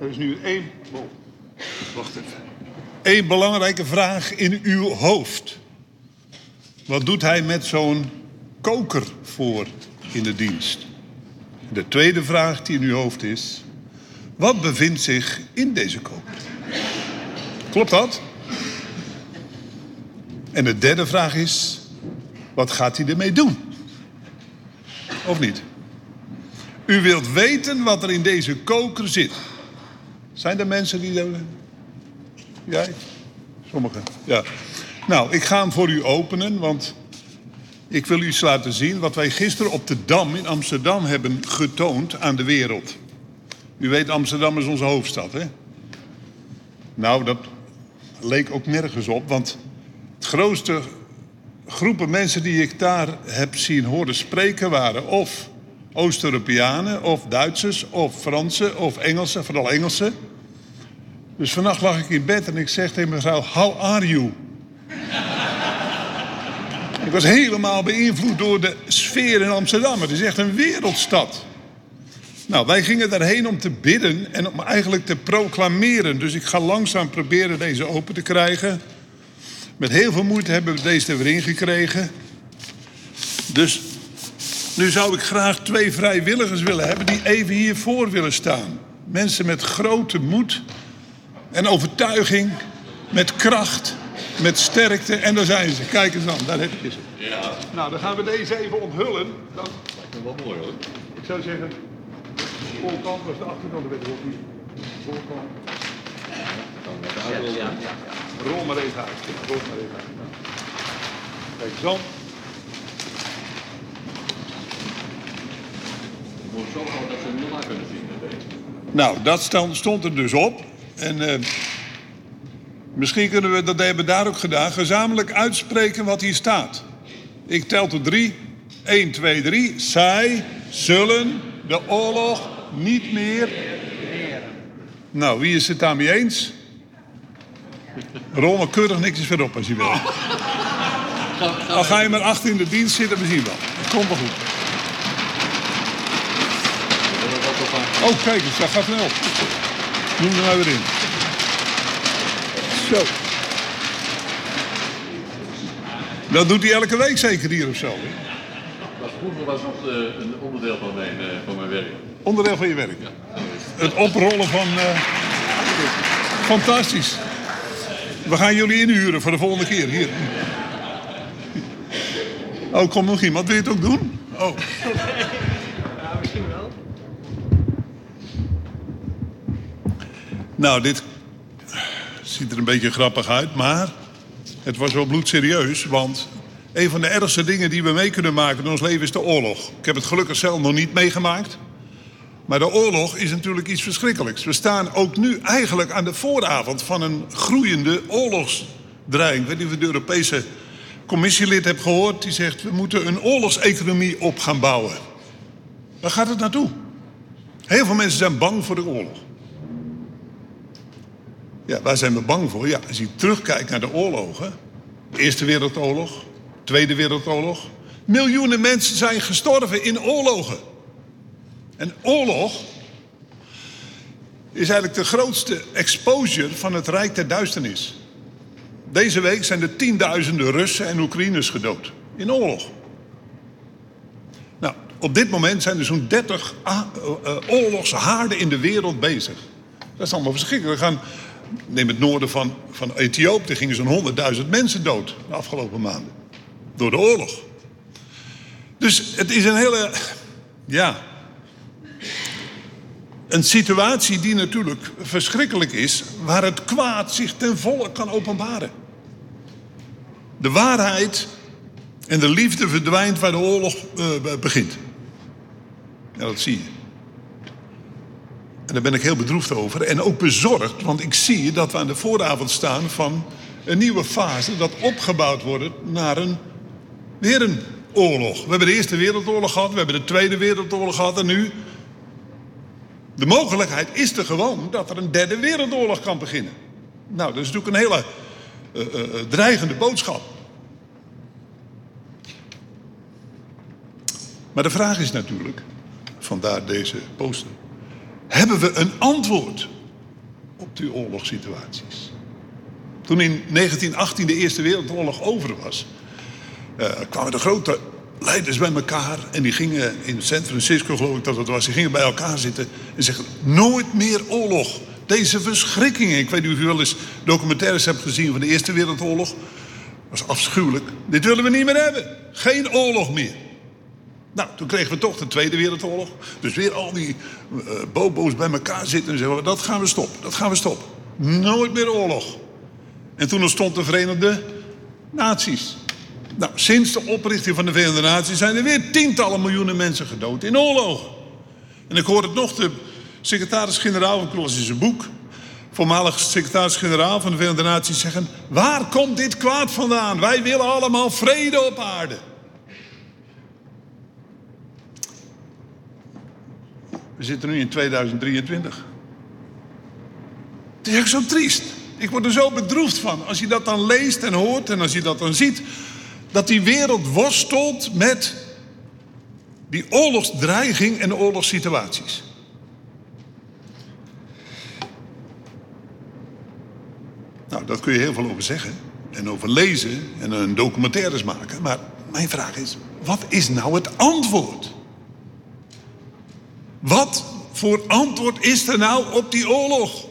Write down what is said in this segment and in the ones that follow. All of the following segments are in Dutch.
Er is nu één. Oh, wacht even. Eén belangrijke vraag in uw hoofd. Wat doet hij met zo'n koker voor in de dienst? De tweede vraag die in uw hoofd is: wat bevindt zich in deze koker? Klopt dat? En de derde vraag is: wat gaat hij ermee doen? Of niet? U wilt weten wat er in deze koker zit. Zijn er mensen die. Jij? Sommigen. Ja. Nou, ik ga hem voor u openen, want ik wil u laten zien wat wij gisteren op de Dam in Amsterdam hebben getoond aan de wereld. U weet, Amsterdam is onze hoofdstad, hè? Nou, dat leek ook nergens op, want het grootste groepen mensen die ik daar heb zien horen spreken waren of Oost-Europeanen, of Duitsers, of Fransen, of Engelsen, vooral Engelsen. Dus vannacht lag ik in bed en ik zeg tegen mevrouw, how are you? ik was helemaal beïnvloed door de sfeer in Amsterdam. Het is echt een wereldstad. Nou, wij gingen daarheen om te bidden en om eigenlijk te proclameren. Dus ik ga langzaam proberen deze open te krijgen. Met heel veel moeite hebben we deze er weer ingekregen. Dus nu zou ik graag twee vrijwilligers willen hebben die even hiervoor willen staan. Mensen met grote moed en overtuiging, met kracht, met sterkte. En daar zijn ze. Kijk eens aan, daar heb je ze. Ja. Nou, dan gaan we deze even onthullen. Dat lijkt me wel mooi hoor. Ik zou zeggen, de voorkant was de achterkant, de weet ik ook niet. Voorkant. Ja, ja, ja. Rol maar even uit. Rol maar even uit. Kijk eens moet zo groot dat ze hem nog kunnen zien. Nou, dat stond er dus op. En uh, misschien kunnen we, dat hebben we daar ook gedaan, gezamenlijk uitspreken wat hier staat. Ik tel tot drie. 1, 2, 3. Zij zullen de oorlog niet meer. Nou, wie is het daarmee eens? Rol maar keurig niks verder als je wil. Al ga je maar achter in de dienst zitten, we zien wel. Komt wel goed. Oh, kijk eens, dat gaat snel. Noem er nou weer in. Zo. Dat doet hij elke week zeker hier of zo. Hè? Dat vroeger was het uh, een onderdeel van mijn, uh, van mijn werk. Onderdeel van je werk? Ja. Het oprollen van... Uh... Fantastisch. We gaan jullie inhuren voor de volgende keer. Hier. Oh, kom nog iemand. Wil je het ook doen? Oh. Nou, dit ziet er een beetje grappig uit, maar het was wel bloedserieus. Want een van de ergste dingen die we mee kunnen maken in ons leven is de oorlog. Ik heb het gelukkig zelf nog niet meegemaakt. Maar de oorlog is natuurlijk iets verschrikkelijks. We staan ook nu eigenlijk aan de vooravond van een groeiende oorlogsdreiging. Ik weet niet of de Europese commissielid hebt gehoord. Die zegt, we moeten een oorlogseconomie op gaan bouwen. Waar gaat het naartoe? Heel veel mensen zijn bang voor de oorlog. Ja, waar zijn we bang voor? Ja, als je terugkijkt naar de oorlogen. Eerste Wereldoorlog, Tweede Wereldoorlog. Miljoenen mensen zijn gestorven in oorlogen. En oorlog is eigenlijk de grootste exposure van het Rijk der Duisternis. Deze week zijn er tienduizenden Russen en Oekraïners gedood in oorlog. Nou, op dit moment zijn er zo'n 30 uh, uh, oorlogshaarden in de wereld bezig. Dat is allemaal verschrikkelijk. We gaan Neem het noorden van, van Ethiopië, gingen zo'n 100.000 mensen dood de afgelopen maanden. Door de oorlog. Dus het is een hele, ja, een situatie die natuurlijk verschrikkelijk is, waar het kwaad zich ten volle kan openbaren. De waarheid en de liefde verdwijnt waar de oorlog uh, begint. Ja, dat zie je. Daar ben ik heel bedroefd over. En ook bezorgd, want ik zie dat we aan de vooravond staan van een nieuwe fase. Dat opgebouwd wordt naar een, weer een oorlog. We hebben de Eerste Wereldoorlog gehad, we hebben de Tweede Wereldoorlog gehad en nu. De mogelijkheid is er gewoon dat er een derde wereldoorlog kan beginnen. Nou, dat is natuurlijk een hele uh, uh, dreigende boodschap. Maar de vraag is natuurlijk, vandaar deze poster. Hebben we een antwoord op die oorlogssituaties. Toen in 1918 de Eerste Wereldoorlog over was, uh, kwamen de grote leiders bij elkaar. En die gingen in San Francisco, geloof ik dat het was, die gingen bij elkaar zitten en zeggen: Nooit meer oorlog. Deze verschrikkingen. Ik weet niet of u wel eens documentaires hebt gezien van de Eerste Wereldoorlog. Dat was afschuwelijk. Dit willen we niet meer hebben. Geen oorlog meer. Nou, toen kregen we toch de Tweede Wereldoorlog. Dus weer al die uh, bobo's bij elkaar zitten en zeggen: dat gaan we stoppen, dat gaan we stoppen. Nooit meer oorlog. En toen ontstond de Verenigde Naties. Nou, sinds de oprichting van de Verenigde Naties zijn er weer tientallen miljoenen mensen gedood in oorlogen. En ik hoor het nog, de secretaris-generaal, ik las in zijn boek, voormalig secretaris-generaal van de Verenigde Naties zeggen: Waar komt dit kwaad vandaan? Wij willen allemaal vrede op aarde. We zitten nu in 2023. Het is echt zo triest. Ik word er zo bedroefd van als je dat dan leest en hoort en als je dat dan ziet. Dat die wereld worstelt met die oorlogsdreiging en oorlogssituaties. Nou, dat kun je heel veel over zeggen. En over lezen en een documentaires maken. Maar mijn vraag is, wat is nou het antwoord? Wat voor antwoord is er nou op die oorlog?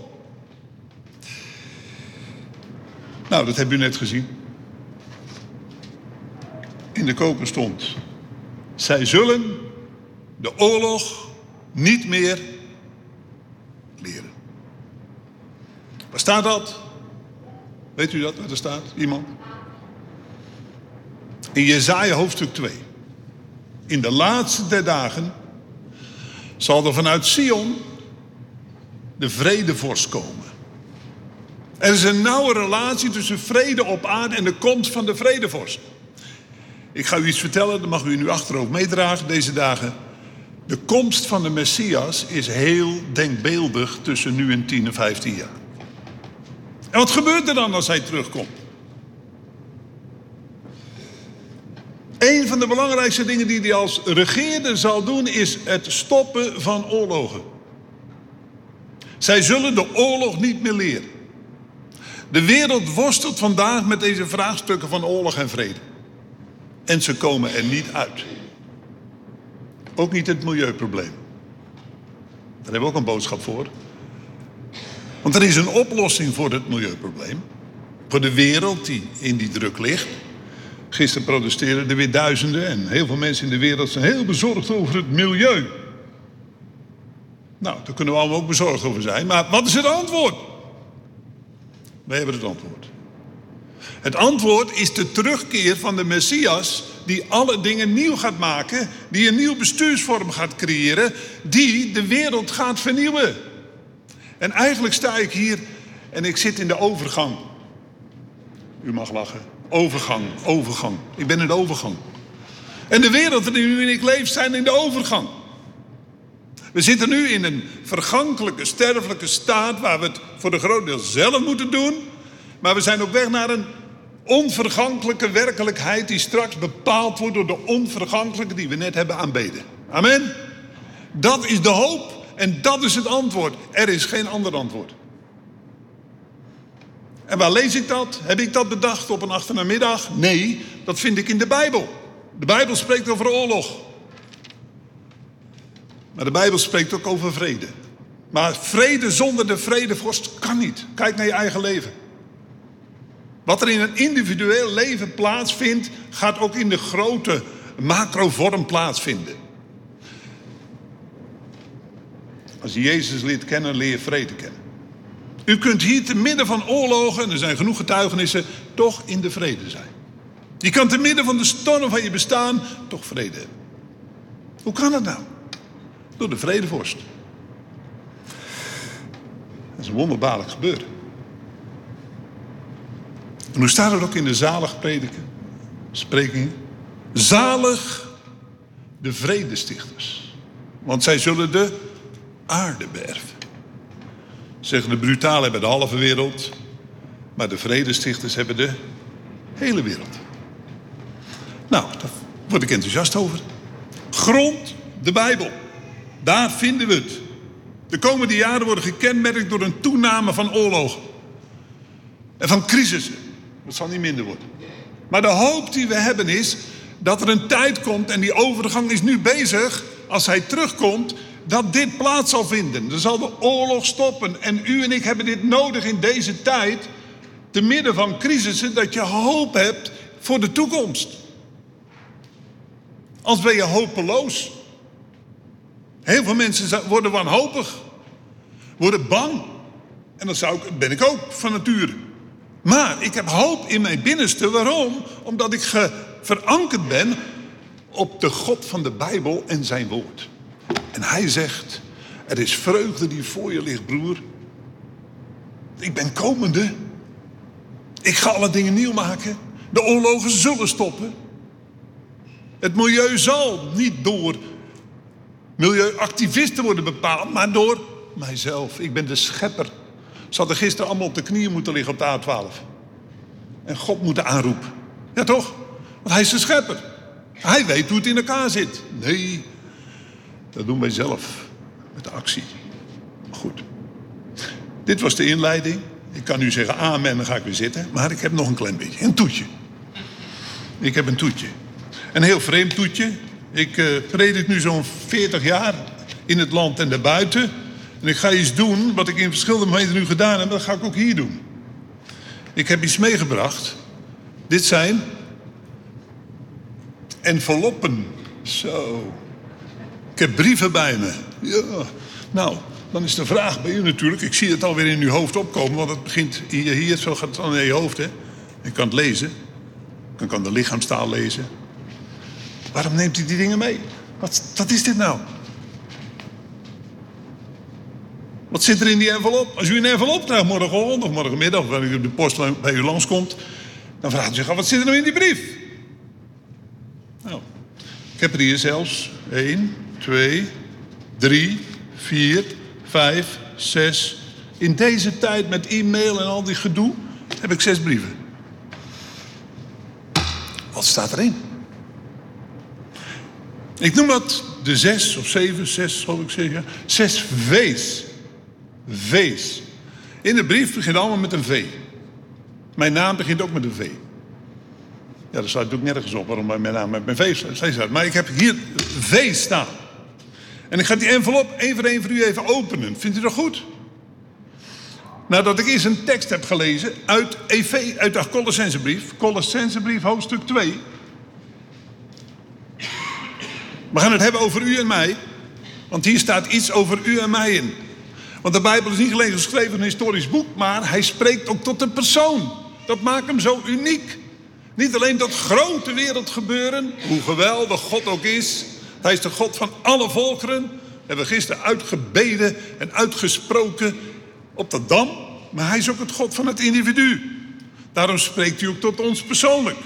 Nou, dat hebben u net gezien. In de koker stond: Zij zullen de oorlog niet meer leren. Waar staat dat? Weet u dat, waar er staat? Iemand? In Jezaja hoofdstuk 2. In de laatste der dagen zal er vanuit Sion de vredevorst komen. Er is een nauwe relatie tussen vrede op aarde en de komst van de vredevorst. Ik ga u iets vertellen, dat mag u nu achterhoofd meedragen deze dagen. De komst van de Messias is heel denkbeeldig tussen nu en 10 en 15 jaar. En wat gebeurt er dan als hij terugkomt? Een van de belangrijkste dingen die hij als regeerder zal doen is het stoppen van oorlogen. Zij zullen de oorlog niet meer leren. De wereld worstelt vandaag met deze vraagstukken van oorlog en vrede. En ze komen er niet uit. Ook niet het milieuprobleem. Daar hebben we ook een boodschap voor. Want er is een oplossing voor het milieuprobleem. Voor de wereld die in die druk ligt. Gisteren protesteerden er weer duizenden en heel veel mensen in de wereld zijn heel bezorgd over het milieu. Nou, daar kunnen we allemaal ook bezorgd over zijn. Maar wat is het antwoord? Wij hebben het antwoord. Het antwoord is de terugkeer van de Messias die alle dingen nieuw gaat maken, die een nieuw bestuursvorm gaat creëren, die de wereld gaat vernieuwen. En eigenlijk sta ik hier en ik zit in de overgang. U mag lachen. Overgang, overgang. Ik ben in de overgang. En de wereld waarin ik leef zijn in de overgang. We zitten nu in een vergankelijke, sterfelijke staat waar we het voor de groot deel zelf moeten doen. Maar we zijn op weg naar een onvergankelijke werkelijkheid die straks bepaald wordt door de onvergankelijke die we net hebben aanbeden. Amen. Dat is de hoop en dat is het antwoord. Er is geen ander antwoord. En waar lees ik dat? Heb ik dat bedacht op een achternamiddag? Nee, dat vind ik in de Bijbel. De Bijbel spreekt over oorlog. Maar de Bijbel spreekt ook over vrede. Maar vrede zonder de vredevorst kan niet. Kijk naar je eigen leven. Wat er in een individueel leven plaatsvindt, gaat ook in de grote macrovorm plaatsvinden. Als je Jezus leert kennen, leer je vrede kennen. U kunt hier te midden van oorlogen, en er zijn genoeg getuigenissen, toch in de vrede zijn. Je kan te midden van de storm van je bestaan toch vrede hebben. Hoe kan dat nou? Door de vredevorst. Dat is een wonderbaarlijk gebeuren. En hoe staat het ook in de zalig prediken, sprekingen? Zalig de vredestichters. Want zij zullen de aarde beërven. Zeggen de brutalen hebben de halve wereld, maar de vredestichters hebben de hele wereld. Nou, daar word ik enthousiast over. Grond de Bijbel. Daar vinden we het. De komende jaren worden gekenmerkt door een toename van oorlogen. En van crisissen. Dat zal niet minder worden. Maar de hoop die we hebben is dat er een tijd komt, en die overgang is nu bezig, als hij terugkomt, dat dit plaats zal vinden. Dan zal de oorlog stoppen. En u en ik hebben dit nodig in deze tijd, te midden van crisissen, dat je hoop hebt voor de toekomst. Als ben je hopeloos. Heel veel mensen worden wanhopig, worden bang. En dat zou ik, ben ik ook van nature. Maar ik heb hoop in mijn binnenste. Waarom? Omdat ik verankerd ben op de God van de Bijbel en zijn woord. En hij zegt, er is vreugde die voor je ligt, broer. Ik ben komende. Ik ga alle dingen nieuw maken. De oorlogen zullen stoppen. Het milieu zal niet door milieuactivisten worden bepaald, maar door mijzelf. Ik ben de schepper. Ze hadden gisteren allemaal op de knieën moeten liggen op de A12. En God moeten aanroepen. Ja toch? Want hij is de schepper. Hij weet hoe het in elkaar zit. Nee, dat doen wij zelf met actie. Goed. Dit was de inleiding. Ik kan nu zeggen amen, dan ga ik weer zitten. Maar ik heb nog een klein beetje. Een toetje. Ik heb een toetje. Een heel vreemd toetje. Ik uh, predik nu zo'n 40 jaar in het land en daarbuiten. En ik ga iets doen wat ik in verschillende momenten nu gedaan heb. Dat ga ik ook hier doen. Ik heb iets meegebracht. Dit zijn enveloppen. Zo. Ik heb brieven bij me. Ja. Nou, dan is de vraag bij u natuurlijk. Ik zie het alweer in uw hoofd opkomen, want het begint hier, hier zo gaat het dan in je hoofd. Hè? Ik kan het lezen. Ik kan de lichaamstaal lezen. Waarom neemt u die dingen mee? Wat, is dit nou? Wat zit er in die envelop? Als u een envelop krijgt morgenochtend of morgenmiddag, wanneer u de post bij u langskomt, dan vraagt u zich af, wat zit er nou in die brief? Nou, ik heb er hier zelfs 1, 2, 3, 4, 5, 6. In deze tijd met e-mail en al die gedoe heb ik zes brieven. Wat staat erin? Ik noem dat de zes of zeven, zes zal ik zeggen. Zes V's. V's. In de brief begint allemaal met een V. Mijn naam begint ook met een V. Ja, dat staat ook nergens op waarom mijn naam met mijn V staat. Maar ik heb hier V staan. En ik ga die envelop één voor één voor u even openen. Vindt u dat goed? Nadat ik eerst een tekst heb gelezen uit, EV, uit de Colossensebrief. Colossensebrief, hoofdstuk 2. We gaan het hebben over u en mij. Want hier staat iets over u en mij in. Want de Bijbel is niet alleen geschreven een historisch boek, maar hij spreekt ook tot een persoon. Dat maakt hem zo uniek. Niet alleen dat grote wereldgebeuren, hoe geweldig God ook is. Hij is de God van alle volkeren. Dat hebben we gisteren uitgebeden en uitgesproken op de dam. Maar hij is ook het God van het individu. Daarom spreekt hij ook tot ons persoonlijk.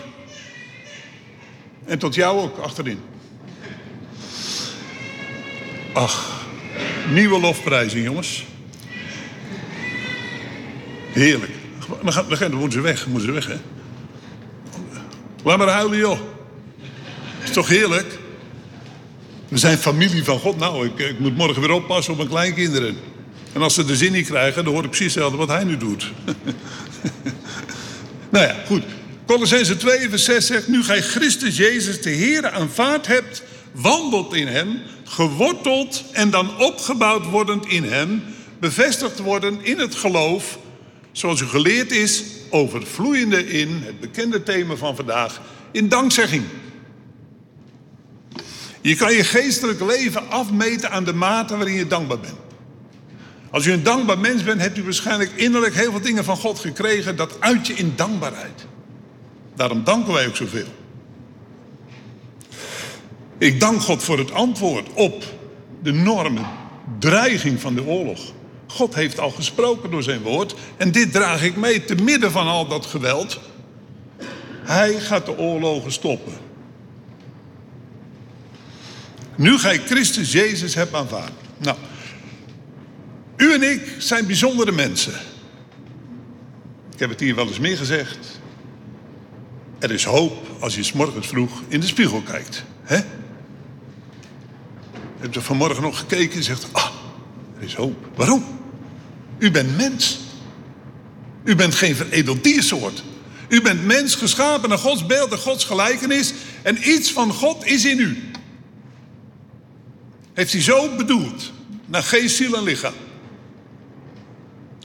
En tot jou ook achterin. Ach, nieuwe lofprijzing, jongens. Heerlijk. Dan, gaan, dan moeten ze weg, moeten ze weg, hè. Laat maar huilen, joh. Is toch heerlijk? We zijn familie van God. Nou, ik, ik moet morgen weer oppassen op mijn kleinkinderen. En als ze de zin niet krijgen, dan hoor ik precies hetzelfde wat hij nu doet. nou ja, goed. Colossense 2, vers 6 zegt... Nu gij Christus Jezus de Heer aanvaard hebt... wandelt in hem, geworteld en dan opgebouwd wordend in hem... bevestigd worden in het geloof... zoals u geleerd is, overvloeiende in... het bekende thema van vandaag, in dankzegging... Je kan je geestelijk leven afmeten aan de mate waarin je dankbaar bent. Als u een dankbaar mens bent, hebt u waarschijnlijk innerlijk heel veel dingen van God gekregen. Dat uit je in dankbaarheid. Daarom danken wij ook zoveel. Ik dank God voor het antwoord op de normen, dreiging van de oorlog. God heeft al gesproken door zijn woord. En dit draag ik mee te midden van al dat geweld. Hij gaat de oorlogen stoppen. Nu gij Christus Jezus hebt aanvaard. Nou, u en ik zijn bijzondere mensen. Ik heb het hier wel eens meer gezegd. Er is hoop als je s morgens vroeg in de spiegel kijkt. Hè? Heb je vanmorgen nog gekeken en zegt... Ah, Er is hoop. Waarom? U bent mens. U bent geen veredeld diersoort. U bent mens geschapen naar Gods beeld en Gods gelijkenis. En iets van God is in u. Heeft hij zo bedoeld. Naar geest, ziel en lichaam.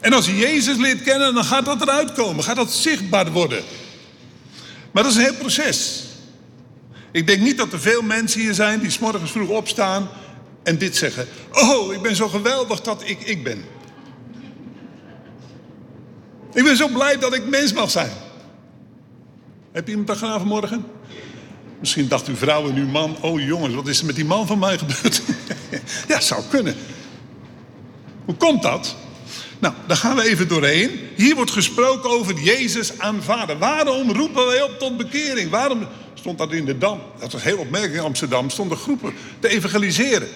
En als je Jezus leert kennen, dan gaat dat eruit komen. Gaat dat zichtbaar worden. Maar dat is een heel proces. Ik denk niet dat er veel mensen hier zijn die s morgens vroeg opstaan en dit zeggen. Oh, ik ben zo geweldig dat ik ik ben. Ik ben zo blij dat ik mens mag zijn. Heb je iemand dat gedaan vanmorgen? Misschien dacht uw vrouw en uw man... oh jongens, wat is er met die man van mij gebeurd? ja, zou kunnen. Hoe komt dat? Nou, daar gaan we even doorheen. Hier wordt gesproken over Jezus aanvaarden. Waarom roepen wij op tot bekering? Waarom stond dat in de Dam? Dat was heel opmerkelijk in Amsterdam. Stonden groepen te evangeliseren.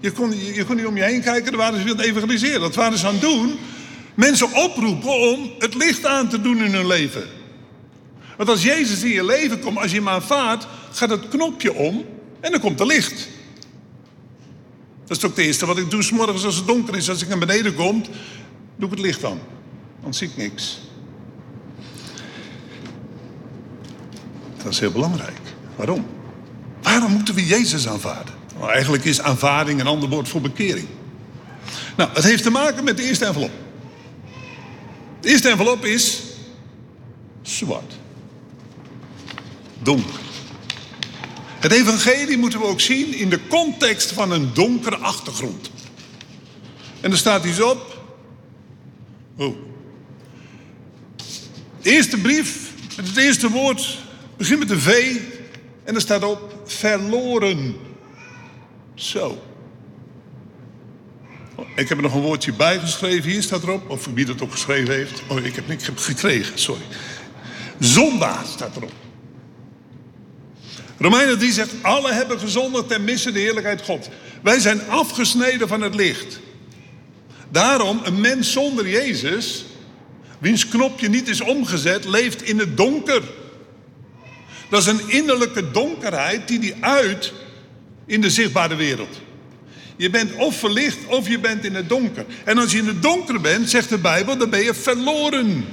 Je, kon, je, kon niet om je heen kijken, daar waren ze aan het evangeliseren. Dat waren ze aan het doen. Mensen oproepen om het licht aan te doen in hun leven. Want als Jezus in je leven komt, als je hem aanvaardt, gaat het knopje om en dan komt er licht. Dat is ook het eerste wat ik doe s morgens als het donker is. Als ik naar beneden kom, doe ik het licht aan. Dan zie ik niks. Dat is heel belangrijk. Waarom? Waarom moeten we Jezus aanvaarden? Nou, eigenlijk is aanvaarding een ander woord voor bekering. Nou, het heeft te maken met de eerste envelop. De eerste envelop is zwart. Donker. Het evangelie moeten we ook zien in de context van een donkere achtergrond. En er staat iets op. Oh. De eerste brief, het eerste woord, begint met een V. En er staat op verloren. Zo. Ik heb er nog een woordje bij geschreven. Hier staat erop. Of wie dat ook geschreven heeft. Oh, ik heb niks gekregen, sorry. Zondaar staat erop. Romeinen 3 zegt, alle hebben gezondigd ten misse de heerlijkheid God. Wij zijn afgesneden van het licht. Daarom, een mens zonder Jezus, wiens knopje niet is omgezet, leeft in het donker. Dat is een innerlijke donkerheid die die uit in de zichtbare wereld. Je bent of verlicht of je bent in het donker. En als je in het donker bent, zegt de Bijbel, dan ben je verloren.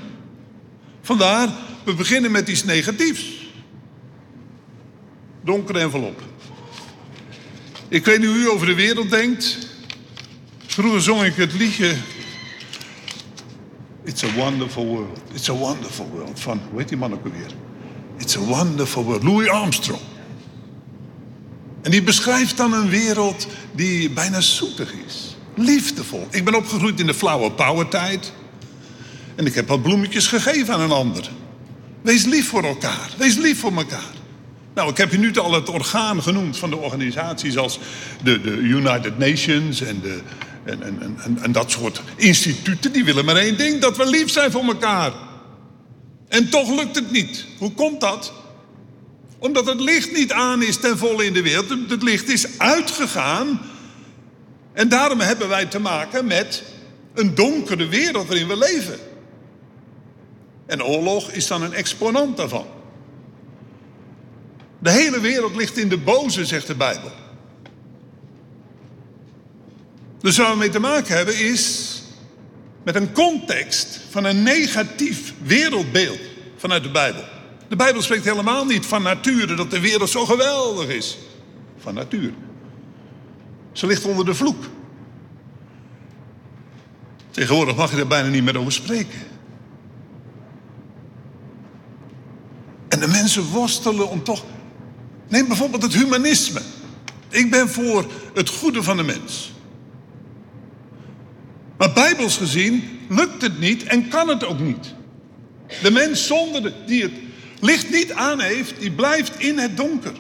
Vandaar, we beginnen met iets negatiefs. Donkere envelop. Ik weet niet hoe u over de wereld denkt. Vroeger zong ik het liedje. It's a wonderful world. It's a wonderful world. Van, hoe heet die man ook alweer? It's a wonderful world. Louis Armstrong. En die beschrijft dan een wereld die bijna zoetig is. Liefdevol. Ik ben opgegroeid in de flower power tijd. En ik heb wat bloemetjes gegeven aan een ander. Wees lief voor elkaar. Wees lief voor elkaar. Nou, ik heb je nu al het orgaan genoemd van de organisaties als de, de United Nations en, de, en, en, en, en dat soort instituten. Die willen maar één ding, dat we lief zijn voor elkaar. En toch lukt het niet. Hoe komt dat? Omdat het licht niet aan is ten volle in de wereld. Het licht is uitgegaan. En daarom hebben wij te maken met een donkere wereld waarin we leven. En oorlog is dan een exponent daarvan. De hele wereld ligt in de boze, zegt de Bijbel. Dus waar we mee te maken hebben is met een context van een negatief wereldbeeld vanuit de Bijbel. De Bijbel spreekt helemaal niet van nature, dat de wereld zo geweldig is. Van natuur. Ze ligt onder de vloek. Tegenwoordig mag je er bijna niet meer over spreken. En de mensen worstelen om toch. Neem bijvoorbeeld het humanisme. Ik ben voor het goede van de mens. Maar bijbels gezien lukt het niet en kan het ook niet. De mens zonder de, die het licht niet aan heeft, die blijft in het donker.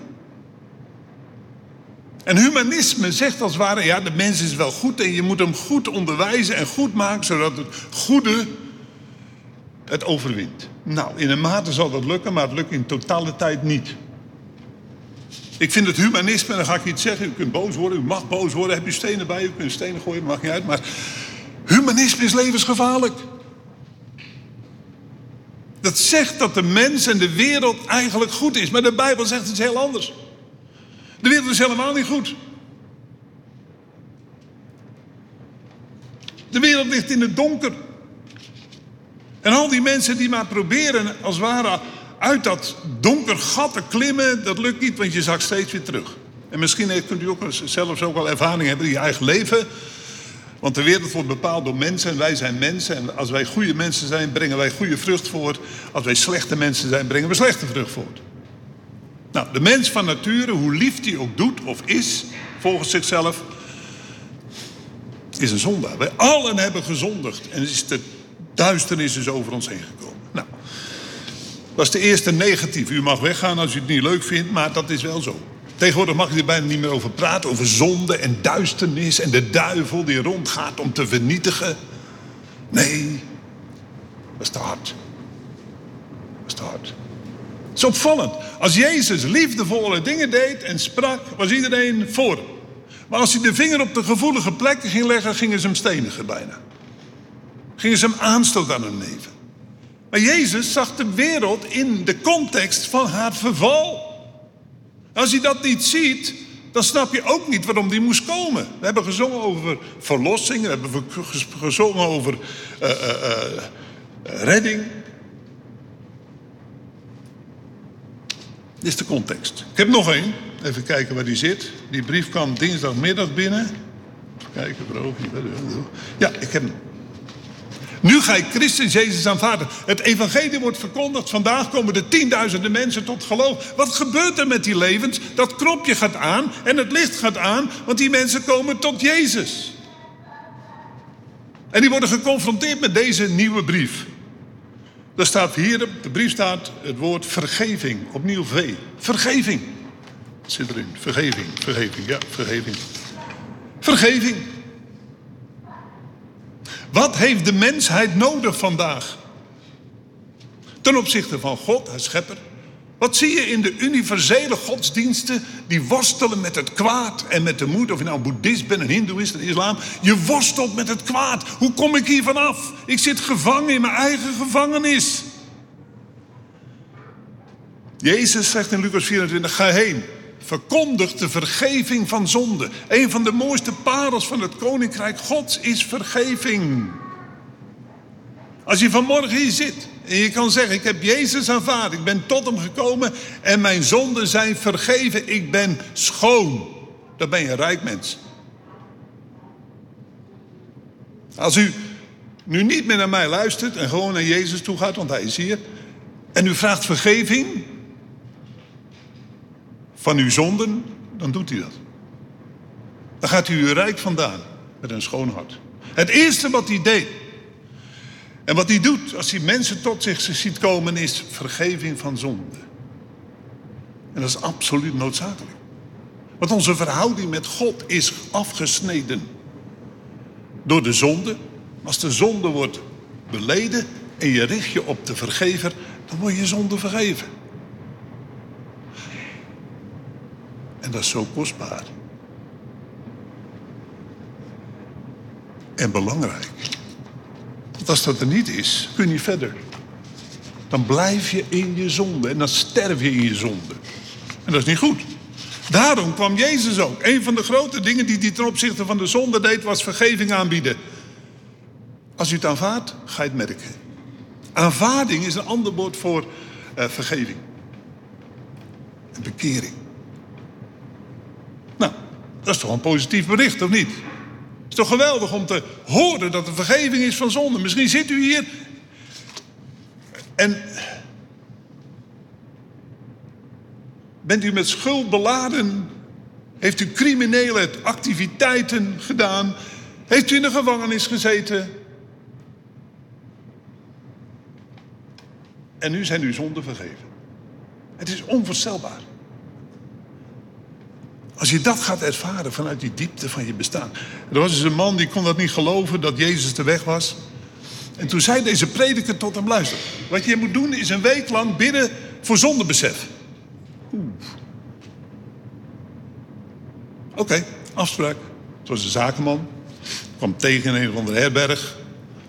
En humanisme zegt als het ware, ja, de mens is wel goed en je moet hem goed onderwijzen en goed maken, zodat het goede het overwint. Nou, in een mate zal dat lukken, maar het lukt in totaliteit niet. Ik vind het humanisme, dan ga ik iets zeggen, u kunt boos worden, u mag boos worden, heb je stenen bij, u kunt stenen gooien, maakt niet uit, maar humanisme is levensgevaarlijk. Dat zegt dat de mens en de wereld eigenlijk goed is. Maar de Bijbel zegt iets heel anders. De wereld is helemaal niet goed. De wereld ligt in het donker. En al die mensen die maar proberen als ware uit dat donker gat te klimmen, dat lukt niet, want je zakt steeds weer terug. En misschien kunt u ook zelfs ook wel ervaring hebben in je eigen leven. Want de wereld wordt bepaald door mensen en wij zijn mensen. En als wij goede mensen zijn, brengen wij goede vrucht voort. Als wij slechte mensen zijn, brengen we slechte vrucht voort. Nou, de mens van nature, hoe lief die ook doet of is, volgens zichzelf, is een zondaar. Wij allen hebben gezondigd en is de duisternis is over ons heen gekomen. Dat is de eerste negatief. U mag weggaan als u het niet leuk vindt, maar dat is wel zo. Tegenwoordig mag je er bijna niet meer over praten, over zonde en duisternis en de duivel die rondgaat om te vernietigen. Nee, dat is te hard. Dat is te hard. Het is opvallend. Als Jezus liefdevolle dingen deed en sprak, was iedereen voor Maar als hij de vinger op de gevoelige plekken ging leggen, gingen ze hem stenigen bijna. Gingen ze hem aanstoot aan hun leven. Maar Jezus zag de wereld in de context van haar verval. Als je dat niet ziet, dan snap je ook niet waarom die moest komen. We hebben gezongen over verlossing, we hebben gezongen over uh, uh, uh, redding. Dit is de context. Ik heb nog één. Even kijken waar die zit. Die brief kwam dinsdagmiddag binnen. Even kijken, bro. Ja, ik heb hem. Nu ga ik Christus Jezus aanvaarden. Het evangelie wordt verkondigd. Vandaag komen de tienduizenden mensen tot geloof. Wat gebeurt er met die levens? Dat knopje gaat aan en het licht gaat aan. Want die mensen komen tot Jezus. En die worden geconfronteerd met deze nieuwe brief. Er staat hier, op de brief staat het woord vergeving. Opnieuw V. Vergeving. Zit erin. Vergeving, vergeving, ja, vergeving. Vergeving. Wat heeft de mensheid nodig vandaag? Ten opzichte van God, haar schepper. Wat zie je in de universele godsdiensten die worstelen met het kwaad en met de moed? Of je nou boeddhist bent, een hindoeïst, een islam. Je worstelt met het kwaad. Hoe kom ik hier vanaf? Ik zit gevangen in mijn eigen gevangenis. Jezus zegt in Lucas 24, ga heen. Verkondig de vergeving van zonde. Een van de mooiste parels van het koninkrijk Gods is vergeving. Als je vanmorgen hier zit en je kan zeggen: Ik heb Jezus aanvaard, ik ben tot hem gekomen en mijn zonden zijn vergeven, ik ben schoon. Dan ben je een rijk mens. Als u nu niet meer naar mij luistert en gewoon naar Jezus toe gaat, want hij is hier, en u vraagt vergeving, van uw zonden, dan doet hij dat. Dan gaat u uw rijk vandaan met een schoon hart. Het eerste wat hij deed en wat hij doet als hij mensen tot zich ziet komen is vergeving van zonde. En dat is absoluut noodzakelijk. Want onze verhouding met God is afgesneden door de zonde. Als de zonde wordt beleden en je richt je op de vergever, dan wordt je zonde vergeven. En dat is zo kostbaar. En belangrijk. Want als dat er niet is, kun je verder. Dan blijf je in je zonde en dan sterf je in je zonde. En dat is niet goed. Daarom kwam Jezus ook. Een van de grote dingen die hij ten opzichte van de zonde deed, was vergeving aanbieden. Als u het aanvaardt, ga je het merken. Aanvaarding is een ander woord voor uh, vergeving. En bekering. Dat is toch een positief bericht, of niet? Het is toch geweldig om te horen dat er vergeving is van zonde. Misschien zit u hier en bent u met schuld beladen? Heeft u criminele activiteiten gedaan? Heeft u in de gevangenis gezeten? En nu zijn uw zonden vergeven. Het is onvoorstelbaar. Als je dat gaat ervaren vanuit die diepte van je bestaan. Er was dus een man die kon dat niet geloven dat Jezus de weg was. En toen zei deze prediker tot hem: luister, wat je moet doen is een week lang bidden voor zondebesef. Oké, afspraak. Het was een zakenman. Kwam tegen in een of andere herberg.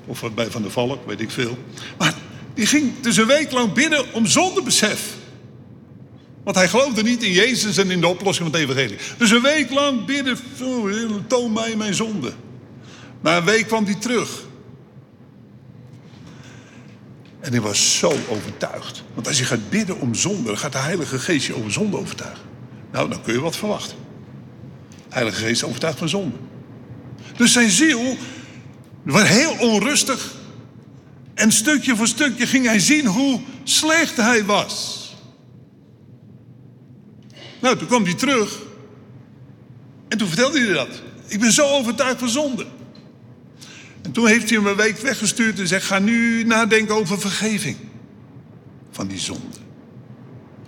Of bij Van der Valk, weet ik veel. Maar die ging dus een week lang bidden om zondebesef. Want hij geloofde niet in Jezus en in de oplossing van het evangelie. Dus een week lang bidden, toon mij mijn zonde. Na een week kwam hij terug. En hij was zo overtuigd. Want als je gaat bidden om zonde, dan gaat de Heilige Geest je over zonde overtuigen. Nou, dan kun je wat verwachten. De Heilige Geest overtuigt van zonde. Dus zijn ziel was heel onrustig. En stukje voor stukje ging hij zien hoe slecht hij was. Nou, toen kwam hij terug. En toen vertelde hij dat. Ik ben zo overtuigd van zonde. En toen heeft hij hem een week weggestuurd en zegt: Ga nu nadenken over vergeving van die zonde.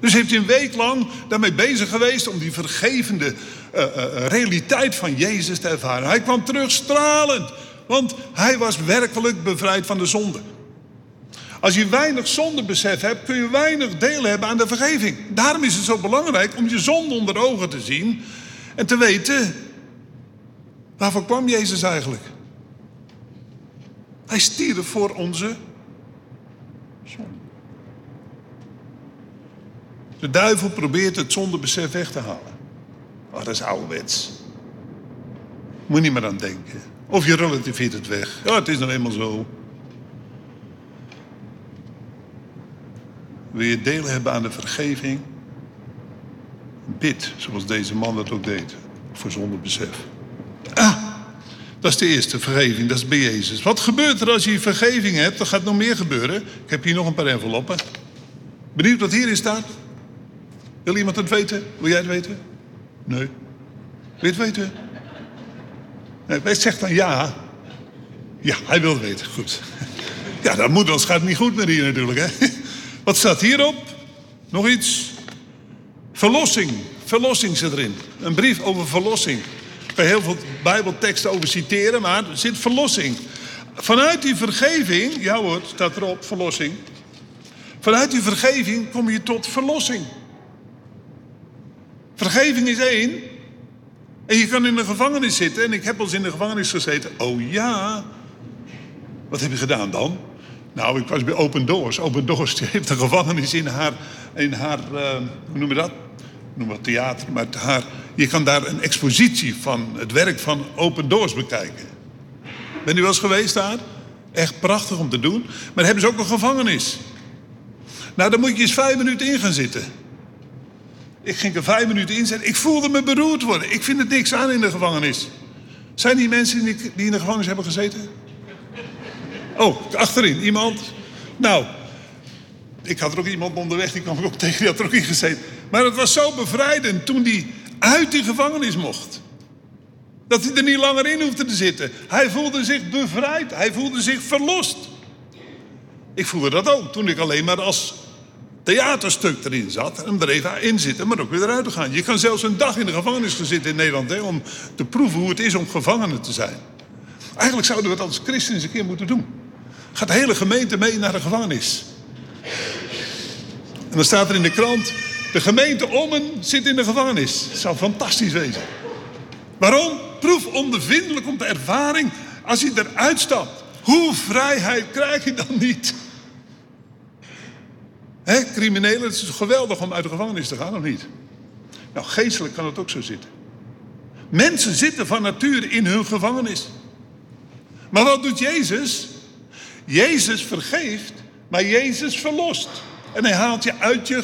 Dus heeft hij een week lang daarmee bezig geweest om die vergevende uh, uh, realiteit van Jezus te ervaren. Hij kwam terug stralend, want hij was werkelijk bevrijd van de zonde. Als je weinig zondebesef hebt, kun je weinig deel hebben aan de vergeving. Daarom is het zo belangrijk om je zonde onder ogen te zien en te weten, waarvoor kwam Jezus eigenlijk? Hij stierf voor onze zonde. De duivel probeert het zondebesef weg te halen. Oh, dat is ouderwets. Moet niet meer aan denken. Of je relativeert het weg. Ja, het is nou eenmaal zo. Wil je deel hebben aan de vergeving? Bid, zoals deze man dat ook deed. Voor zondebesef. Ah, dat is de eerste vergeving, dat is bij Jezus. Wat gebeurt er als je vergeving hebt? Er gaat nog meer gebeuren. Ik heb hier nog een paar enveloppen. Benieuwd wat hierin staat? Wil iemand het weten? Wil jij het weten? Nee. Wil je het weten? Nee, zegt dan ja. Ja, hij wil het weten. Goed. Ja, dat moet, anders gaat niet goed met hier natuurlijk. Hè? Wat staat hierop? Nog iets? Verlossing. Verlossing zit erin. Een brief over verlossing. Ik kan heel veel Bijbelteksten over citeren, maar er zit verlossing. Vanuit die vergeving, ja hoor, staat erop, verlossing. Vanuit die vergeving kom je tot verlossing. Vergeving is één. En je kan in de gevangenis zitten. En ik heb al eens in de gevangenis gezeten. Oh ja. Wat heb je gedaan dan? Nou, ik was bij Open Doors. Open Doors heeft een gevangenis in haar, in haar uh, hoe noem je dat? Noem het theater, maar haar, je kan daar een expositie van het werk van Open Doors bekijken. Ben u wel eens geweest daar? Echt prachtig om te doen. Maar hebben ze ook een gevangenis. Nou, daar moet je eens vijf minuten in gaan zitten. Ik ging er vijf minuten in zitten. Ik voelde me beroerd worden. Ik vind het niks aan in de gevangenis. Zijn die mensen die in de gevangenis hebben gezeten? Oh, achterin, iemand? Nou, ik had er ook iemand onderweg, die kwam ik ook tegen, die had er ook in gezeten. Maar het was zo bevrijdend toen hij uit die gevangenis mocht. Dat hij er niet langer in hoefde te zitten. Hij voelde zich bevrijd, hij voelde zich verlost. Ik voelde dat ook toen ik alleen maar als theaterstuk erin zat. En er even in zitten, maar ook weer eruit te gaan. Je kan zelfs een dag in de gevangenis gaan zitten in Nederland... Hè, om te proeven hoe het is om gevangene te zijn. Eigenlijk zouden we dat als christen eens een keer moeten doen. Gaat de hele gemeente mee naar de gevangenis. En dan staat er in de krant... de gemeente Ommen zit in de gevangenis. Dat zou fantastisch wezen. Waarom? Proef ondervindelijk om de ervaring als je eruit stapt. Hoe vrijheid krijg je dan niet? Hè, criminelen, het is geweldig om uit de gevangenis te gaan, of niet? Nou, geestelijk kan het ook zo zitten. Mensen zitten van nature in hun gevangenis. Maar wat doet Jezus? Jezus vergeeft, maar Jezus verlost. En hij haalt je uit je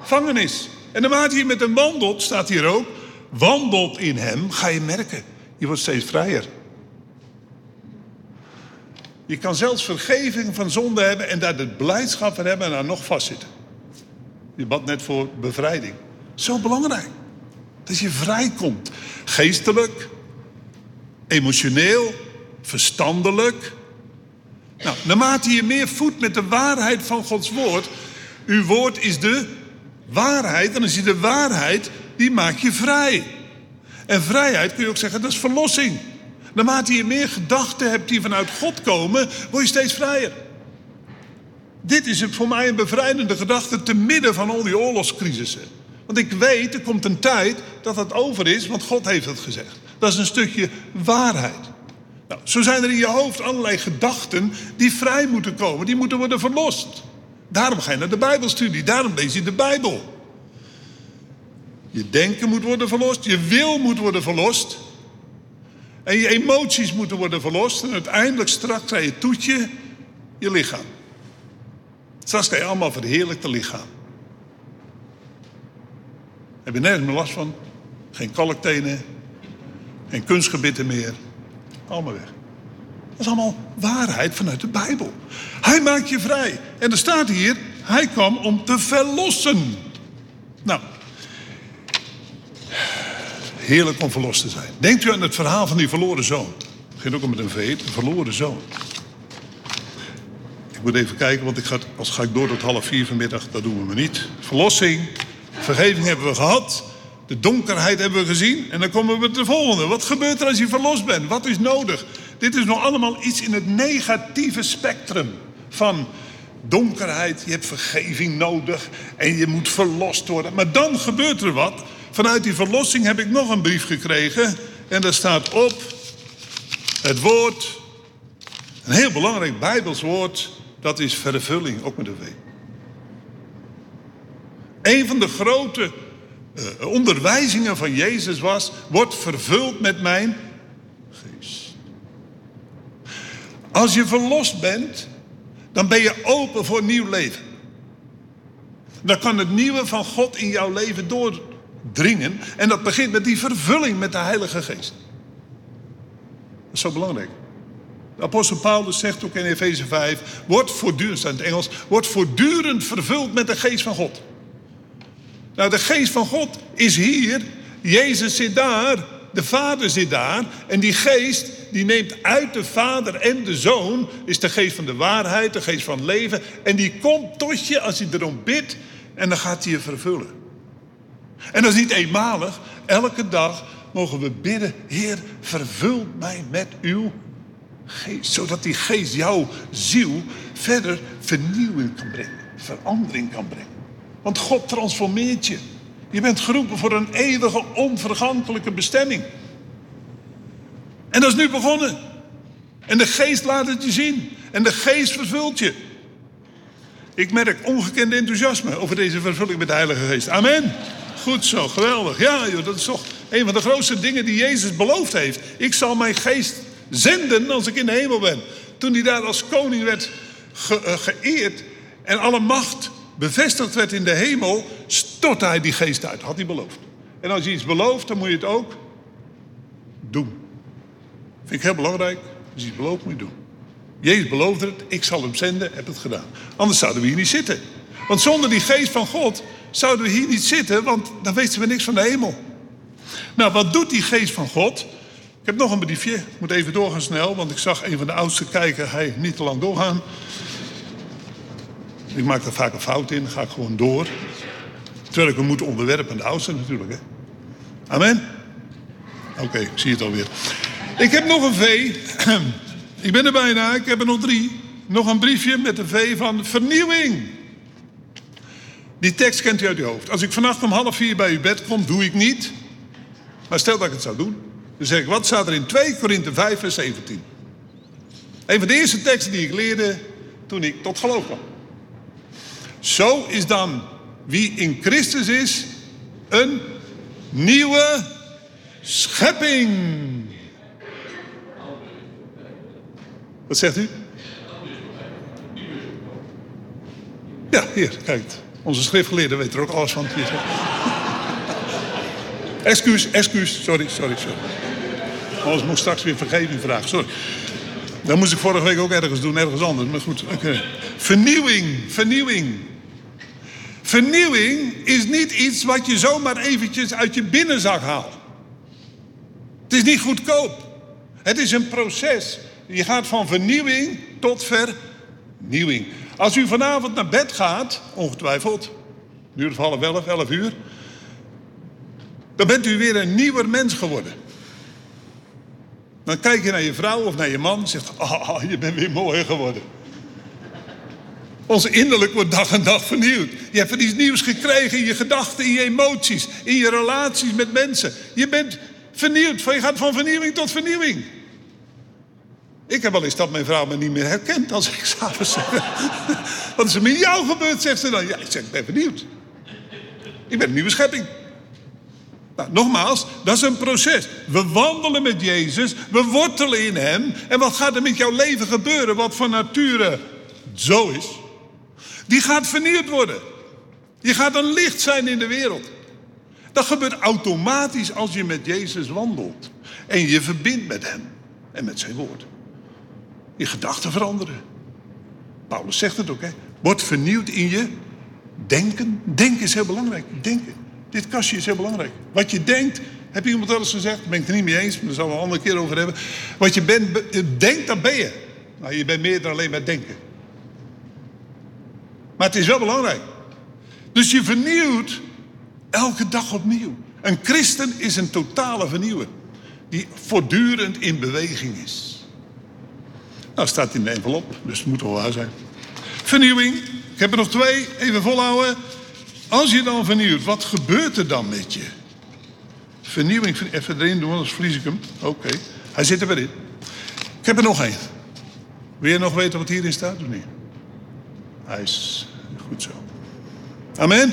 gevangenis. En naarmate je met hem wandelt, staat hier ook, wandelt in hem, ga je merken. Je wordt steeds vrijer. Je kan zelfs vergeving van zonde hebben en daar de blijdschap van hebben en daar nog vastzitten. Je bad net voor bevrijding. Zo belangrijk. Dat je vrijkomt. Geestelijk, emotioneel, verstandelijk. Nou, naarmate je meer voedt met de waarheid van Gods woord. Uw woord is de waarheid. En als je de waarheid, die maakt je vrij. En vrijheid kun je ook zeggen, dat is verlossing. Naarmate je meer gedachten hebt die vanuit God komen, word je steeds vrijer. Dit is voor mij een bevrijdende gedachte te midden van al die oorlogscrisissen. Want ik weet, er komt een tijd dat het over is, want God heeft het gezegd. Dat is een stukje waarheid. Nou, zo zijn er in je hoofd allerlei gedachten die vrij moeten komen, die moeten worden verlost. Daarom ga je naar de Bijbelstudie, daarom lees je de Bijbel. Je denken moet worden verlost, je wil moet worden verlost. En je emoties moeten worden verlost. En uiteindelijk straks krijg je toetje je lichaam. Straks kan je allemaal verheerlijkte lichaam. Heb je nergens meer last van. Geen kalktenen. Geen kunstgebitten meer. Allemaal weg. Dat is allemaal waarheid vanuit de Bijbel. Hij maakt je vrij. En er staat hier, hij kwam om te verlossen. Nou, heerlijk om verlost te zijn. Denkt u aan het verhaal van die verloren zoon? Het begint ook al met een V, de verloren zoon. Ik moet even kijken, want ik ga, als ga ik door tot half vier vanmiddag, dat doen we maar niet. Verlossing, vergeving hebben we gehad. De donkerheid hebben we gezien. En dan komen we met de volgende. Wat gebeurt er als je verlost bent? Wat is nodig? Dit is nog allemaal iets in het negatieve spectrum van donkerheid. Je hebt vergeving nodig en je moet verlost worden. Maar dan gebeurt er wat. Vanuit die verlossing heb ik nog een brief gekregen. En daar staat op het woord, een heel belangrijk Bijbels woord, dat is vervulling, ook met een W. Een van de grote uh, onderwijzingen van Jezus was: word vervuld met mijn geest. Als je verlost bent, dan ben je open voor nieuw leven. Dan kan het nieuwe van God in jouw leven doordringen. En dat begint met die vervulling met de Heilige Geest. Dat is zo belangrijk. De apostel Paulus zegt ook in Efeze 5: Word voortdurend, in het Engels, wordt voortdurend vervuld met de geest van God. Nou, de geest van God is hier. Jezus zit daar. De Vader zit daar. En die geest, die neemt uit de Vader en de Zoon, is de geest van de waarheid, de geest van leven. En die komt tot je als je erom bidt. En dan gaat hij je vervullen. En dat is niet eenmalig. Elke dag mogen we bidden: Heer, vervul mij met uw geest. Zodat die geest jouw ziel verder vernieuwing kan brengen, verandering kan brengen. Want God transformeert je. Je bent geroepen voor een eeuwige, onvergankelijke bestemming. En dat is nu begonnen. En de geest laat het je zien. En de geest vervult je. Ik merk ongekend enthousiasme over deze vervulling met de Heilige Geest. Amen. Goed zo, geweldig. Ja, joh, dat is toch een van de grootste dingen die Jezus beloofd heeft. Ik zal mijn geest zenden als ik in de hemel ben. Toen hij daar als koning werd ge uh, geëerd en alle macht bevestigd werd in de hemel, stortte hij die geest uit. Had hij beloofd. En als je iets belooft, dan moet je het ook doen. Vind ik heel belangrijk. Als je iets belooft, moet je het doen. Jezus beloofde het, ik zal hem zenden, heb het gedaan. Anders zouden we hier niet zitten. Want zonder die geest van God zouden we hier niet zitten, want dan weten we niks van de hemel. Nou, wat doet die geest van God? Ik heb nog een briefje. Ik moet even doorgaan snel, want ik zag een van de oudsten kijken. Hij niet te lang doorgaan. Ik maak er vaak een fout in, ga ik gewoon door. Terwijl ik me moet onderwerpen aan de oudste natuurlijk. Hè? Amen? Oké, ik zie het alweer. Ik heb nog een V. Ik ben er bijna, ik heb er nog drie. Nog een briefje met een V van vernieuwing. Die tekst kent u uit uw hoofd. Als ik vannacht om half vier bij uw bed kom, doe ik niet. Maar stel dat ik het zou doen. Dan zeg ik, wat staat er in 2 Korinthe 5 vers 17? Een van de eerste teksten die ik leerde toen ik tot geloof kwam. Zo is dan wie in Christus is een nieuwe schepping. Wat zegt u? Ja, hier, kijk. Onze schriftgeleerde weet er ook alles van. excuus, excuus. Sorry, sorry, sorry. Anders moet ik straks weer vergeving vragen. Sorry. Dat moest ik vorige week ook ergens doen, ergens anders. Maar goed, oké. Vernieuwing, vernieuwing. Vernieuwing is niet iets wat je zomaar eventjes uit je binnenzak haalt. Het is niet goedkoop. Het is een proces. Je gaat van vernieuwing tot vernieuwing. Als u vanavond naar bed gaat, ongetwijfeld, nu of half elf, elf uur, dan bent u weer een nieuwer mens geworden. Dan kijk je naar je vrouw of naar je man en zegt, oh, je bent weer mooier geworden. Ons innerlijk wordt dag en dag vernieuwd. Je hebt iets nieuws gekregen in je gedachten, in je emoties, in je relaties met mensen. Je bent vernieuwd. Je gaat van vernieuwing tot vernieuwing. Ik heb wel eens dat mijn vrouw me niet meer herkent als ik s'avonds zeg. Wat is er met jou gebeurd, zegt ze dan. Ja, ik zeg, ik ben vernieuwd. Ik ben een nieuwe schepping. Nou, nogmaals, dat is een proces. We wandelen met Jezus, we wortelen in Hem. En wat gaat er met jouw leven gebeuren, wat van nature zo is? Die gaat vernieuwd worden. Je gaat een licht zijn in de wereld. Dat gebeurt automatisch als je met Jezus wandelt. En je verbindt met Hem en met Zijn woord. Je gedachten veranderen. Paulus zegt het ook, hè. Word vernieuwd in je denken. Denken is heel belangrijk. Denken. Dit kastje is heel belangrijk. Wat je denkt, heb iemand wel eens gezegd? Daar ben ik het niet mee eens, maar daar zullen we een andere keer over hebben. Wat je bent, denkt, dat ben je. Nou, je bent meer dan alleen maar denken. Maar het is wel belangrijk. Dus je vernieuwt elke dag opnieuw. Een christen is een totale vernieuwer. Die voortdurend in beweging is. Nou, staat in de envelop, dus het moet wel waar zijn. Vernieuwing. Ik heb er nog twee. Even volhouden. Als je dan vernieuwt, wat gebeurt er dan met je? Vernieuwing, even erin doen, anders verlies ik hem. Oké, hij zit er weer in. Ik heb er nog één. Wil je nog weten wat hierin staat of niet? Hij is goed zo. Amen?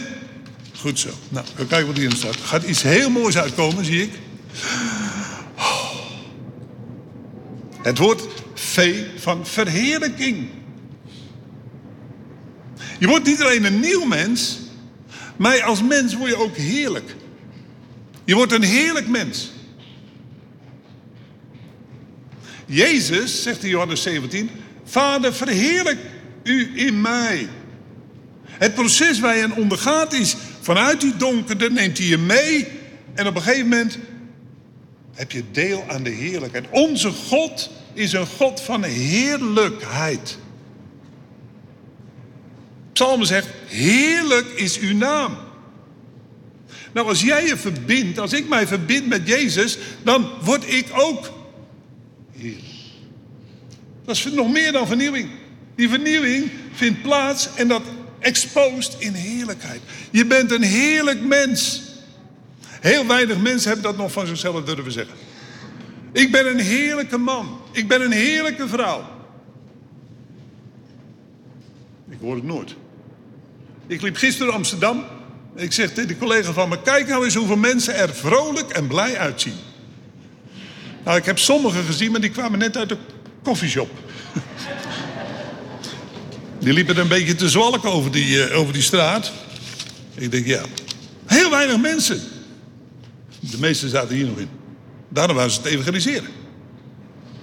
Goed zo. Nou, we kijken wat hierin staat. Er gaat iets heel moois uitkomen, zie ik. Het woord V van verheerlijking. Je wordt niet alleen een nieuw mens, maar als mens word je ook heerlijk. Je wordt een heerlijk mens. Jezus, zegt in Johannes 17, Vader, verheerlijk u in mij. Het proces waar je ondergaat is, vanuit die donkerte neemt hij je mee en op een gegeven moment heb je deel aan de heerlijkheid. Onze God is een God van heerlijkheid. Psalm zegt, heerlijk is uw naam. Nou, als jij je verbindt, als ik mij verbind met Jezus, dan word ik ook heerlijk. Dat is nog meer dan vernieuwing. Die vernieuwing vindt plaats en dat exposed in heerlijkheid. Je bent een heerlijk mens. Heel weinig mensen hebben dat nog van zichzelf durven zeggen. Ik ben een heerlijke man. Ik ben een heerlijke vrouw. Ik hoor het nooit. Ik liep gisteren Amsterdam. Ik zeg tegen de collega van me: Kijk nou eens hoeveel mensen er vrolijk en blij uitzien. Nou, ik heb sommigen gezien, maar die kwamen net uit de koffieshop. Die liepen een beetje te zwalken over die, uh, over die straat. Ik denk, ja, heel weinig mensen. De meesten zaten hier nog in. Daarom waren ze het evangeliseren.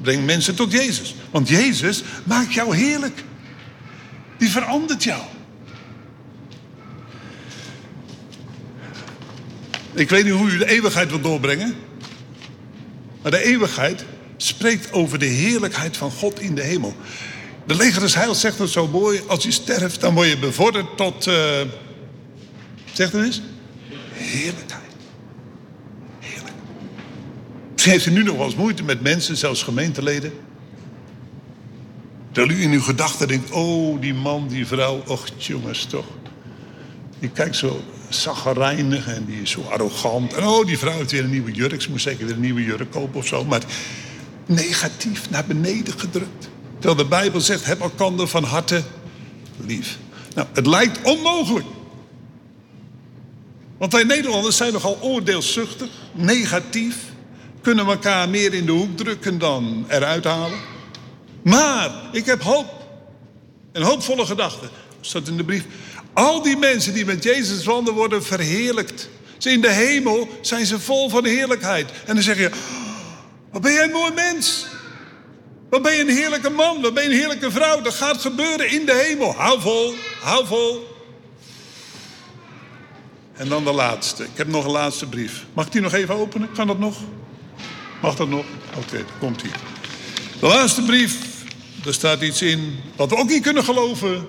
Breng mensen tot Jezus. Want Jezus maakt jou heerlijk. Die verandert jou. Ik weet niet hoe u de eeuwigheid wilt doorbrengen. Maar de eeuwigheid spreekt over de heerlijkheid van God in de hemel. De leger des heils zegt het zo mooi. Als je sterft, dan word je bevorderd tot... Uh, zeg het eens. Heerlijkheid. Heerlijk. Misschien heeft u nu nog wel eens moeite met mensen, zelfs gemeenteleden. Terwijl u in uw gedachten denkt... Oh, die man, die vrouw. Och, jongens, toch. Die kijkt zo zaggerijnig en die is zo arrogant. En oh, die vrouw heeft weer een nieuwe jurk. Ze moest zeker weer een nieuwe jurk kopen of zo. Maar negatief naar beneden gedrukt. Terwijl de Bijbel zegt, heb elkander van harte lief. Nou, het lijkt onmogelijk. Want wij Nederlanders zijn nogal oordeelszuchtig, negatief. Kunnen elkaar meer in de hoek drukken dan eruit halen. Maar ik heb hoop. Een hoopvolle gedachte. Staat in de brief. Al die mensen die met Jezus wandelen worden verheerlijkt. Ze in de hemel zijn ze vol van heerlijkheid. En dan zeg je, wat ben jij een mooi mens. Wat ben je een heerlijke man, wat ben je een heerlijke vrouw. Dat gaat gebeuren in de hemel. Hou vol, hou vol. En dan de laatste. Ik heb nog een laatste brief. Mag ik die nog even openen? Kan dat nog? Mag dat nog? Oké, okay, komt hier. De laatste brief. Er staat iets in wat we ook niet kunnen geloven.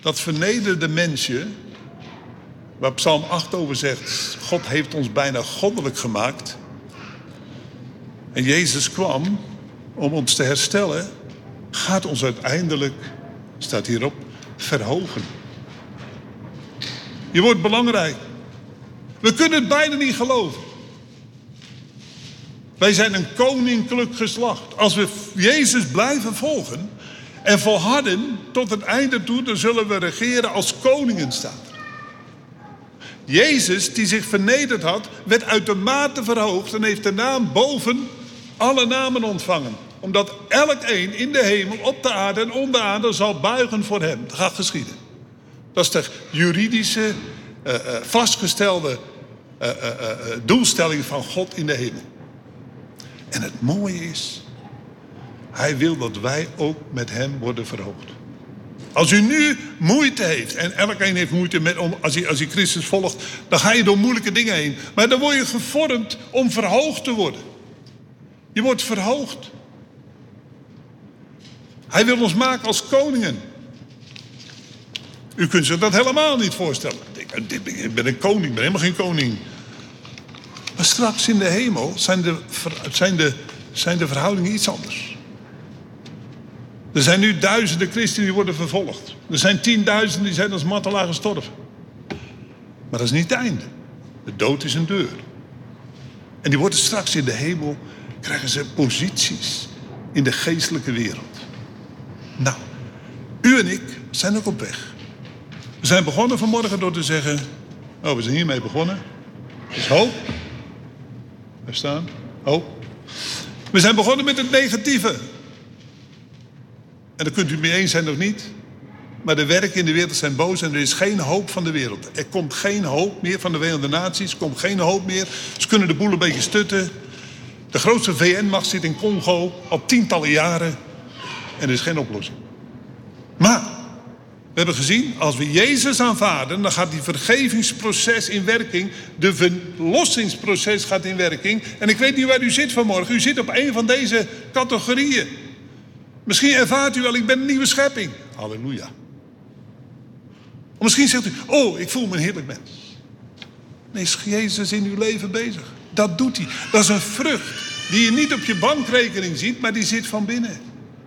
Dat vernederde mensje, waar Psalm 8 over zegt, God heeft ons bijna goddelijk gemaakt. En Jezus kwam om ons te herstellen, gaat ons uiteindelijk, staat hierop, verhogen. Je wordt belangrijk. We kunnen het bijna niet geloven. Wij zijn een koninklijk geslacht. Als we Jezus blijven volgen, en volharden tot het einde toe, dan zullen we regeren als koningen staan. Jezus, die zich vernederd had, werd uitermate verhoogd en heeft de naam boven alle namen ontvangen. Omdat elk een in de hemel, op de aarde en onder de aarde zal buigen voor hem. Dat gaat geschieden. Dat is de juridische, uh, uh, vastgestelde uh, doelstelling van God in de hemel. En het mooie is, hij wil dat wij ook met hem worden verhoogd. Als u nu moeite heeft, en elkeen heeft moeite met, om, als, hij, als hij Christus volgt, dan ga je door moeilijke dingen heen. Maar dan word je gevormd om verhoogd te worden. Je wordt verhoogd. Hij wil ons maken als koningen. U kunt zich dat helemaal niet voorstellen. Ik ben een koning, ik ben helemaal geen koning. Maar straks in de hemel zijn de, zijn de, zijn de verhoudingen iets anders. Er zijn nu duizenden christenen die worden vervolgd. Er zijn tienduizenden die zijn als martelaar gestorven. Maar dat is niet het einde. De dood is een deur. En die worden straks in de hemel, krijgen ze posities in de geestelijke wereld. Nou, u en ik zijn ook op weg. We zijn begonnen vanmorgen door te zeggen, oh we zijn hiermee begonnen. Er is hoop. Daar staan, hoop. We zijn begonnen met het negatieve. En daar kunt u mee eens zijn of niet. Maar de werken in de wereld zijn boos en er is geen hoop van de wereld. Er komt geen hoop meer van de Verenigde Naties. Er komt geen hoop meer. Ze kunnen de boel een beetje stutten. De grootste VN-macht zit in Congo al tientallen jaren. En er is geen oplossing. Maar we hebben gezien, als we Jezus aanvaarden, dan gaat die vergevingsproces in werking. De verlossingsproces gaat in werking. En ik weet niet waar u zit vanmorgen. U zit op een van deze categorieën. Misschien ervaart u wel, ik ben een nieuwe schepping. Halleluja. Of misschien zegt u, oh, ik voel me een heerlijk mens. Nee, is Jezus in uw leven bezig. Dat doet hij. Dat is een vrucht die je niet op je bankrekening ziet, maar die zit van binnen.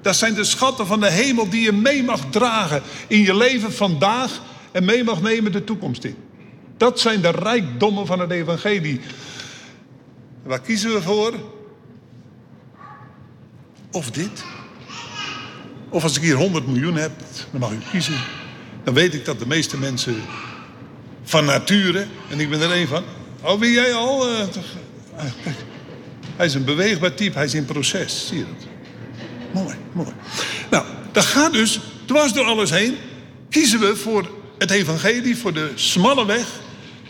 Dat zijn de schatten van de hemel die je mee mag dragen in je leven vandaag en mee mag nemen de toekomst in. Dat zijn de rijkdommen van het evangelie. Waar kiezen we voor? Of dit? Of als ik hier 100 miljoen heb, dan mag u kiezen. Dan weet ik dat de meeste mensen van nature, en ik ben er één van. Oh, ben jij al? Uh, hij is een beweegbaar type, hij is in proces. Zie je dat? Mooi. Nou, dat gaat dus dwars door alles heen. Kiezen we voor het evangelie, voor de smalle weg.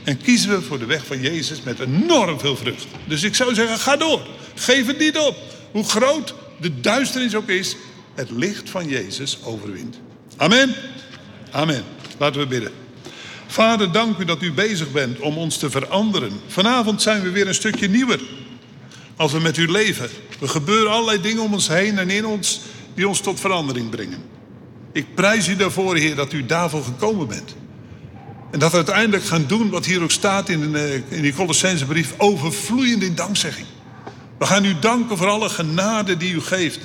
En kiezen we voor de weg van Jezus met enorm veel vrucht. Dus ik zou zeggen, ga door. Geef het niet op. Hoe groot de duisternis ook is, het licht van Jezus overwint. Amen. Amen. Laten we bidden. Vader, dank u dat u bezig bent om ons te veranderen. Vanavond zijn we weer een stukje nieuwer. Als we met u leven. Er gebeuren allerlei dingen om ons heen en in ons die ons tot verandering brengen. Ik prijs u daarvoor, Heer, dat u daarvoor gekomen bent. En dat we uiteindelijk gaan doen wat hier ook staat in, de, in die Colossensebrief, overvloeiend in dankzegging. We gaan u danken voor alle genade die u geeft.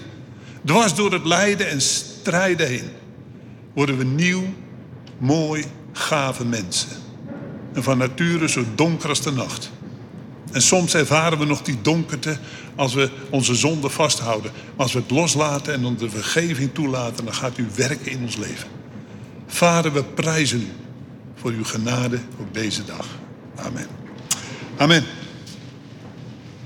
Dwars door het lijden en strijden heen worden we nieuw, mooi, gave mensen. En van nature zo donker als de nacht. En soms ervaren we nog die donkerte als we onze zonde vasthouden. Maar als we het loslaten en onze vergeving toelaten, dan gaat u werken in ons leven. Vader, we prijzen u voor uw genade op deze dag. Amen. Amen.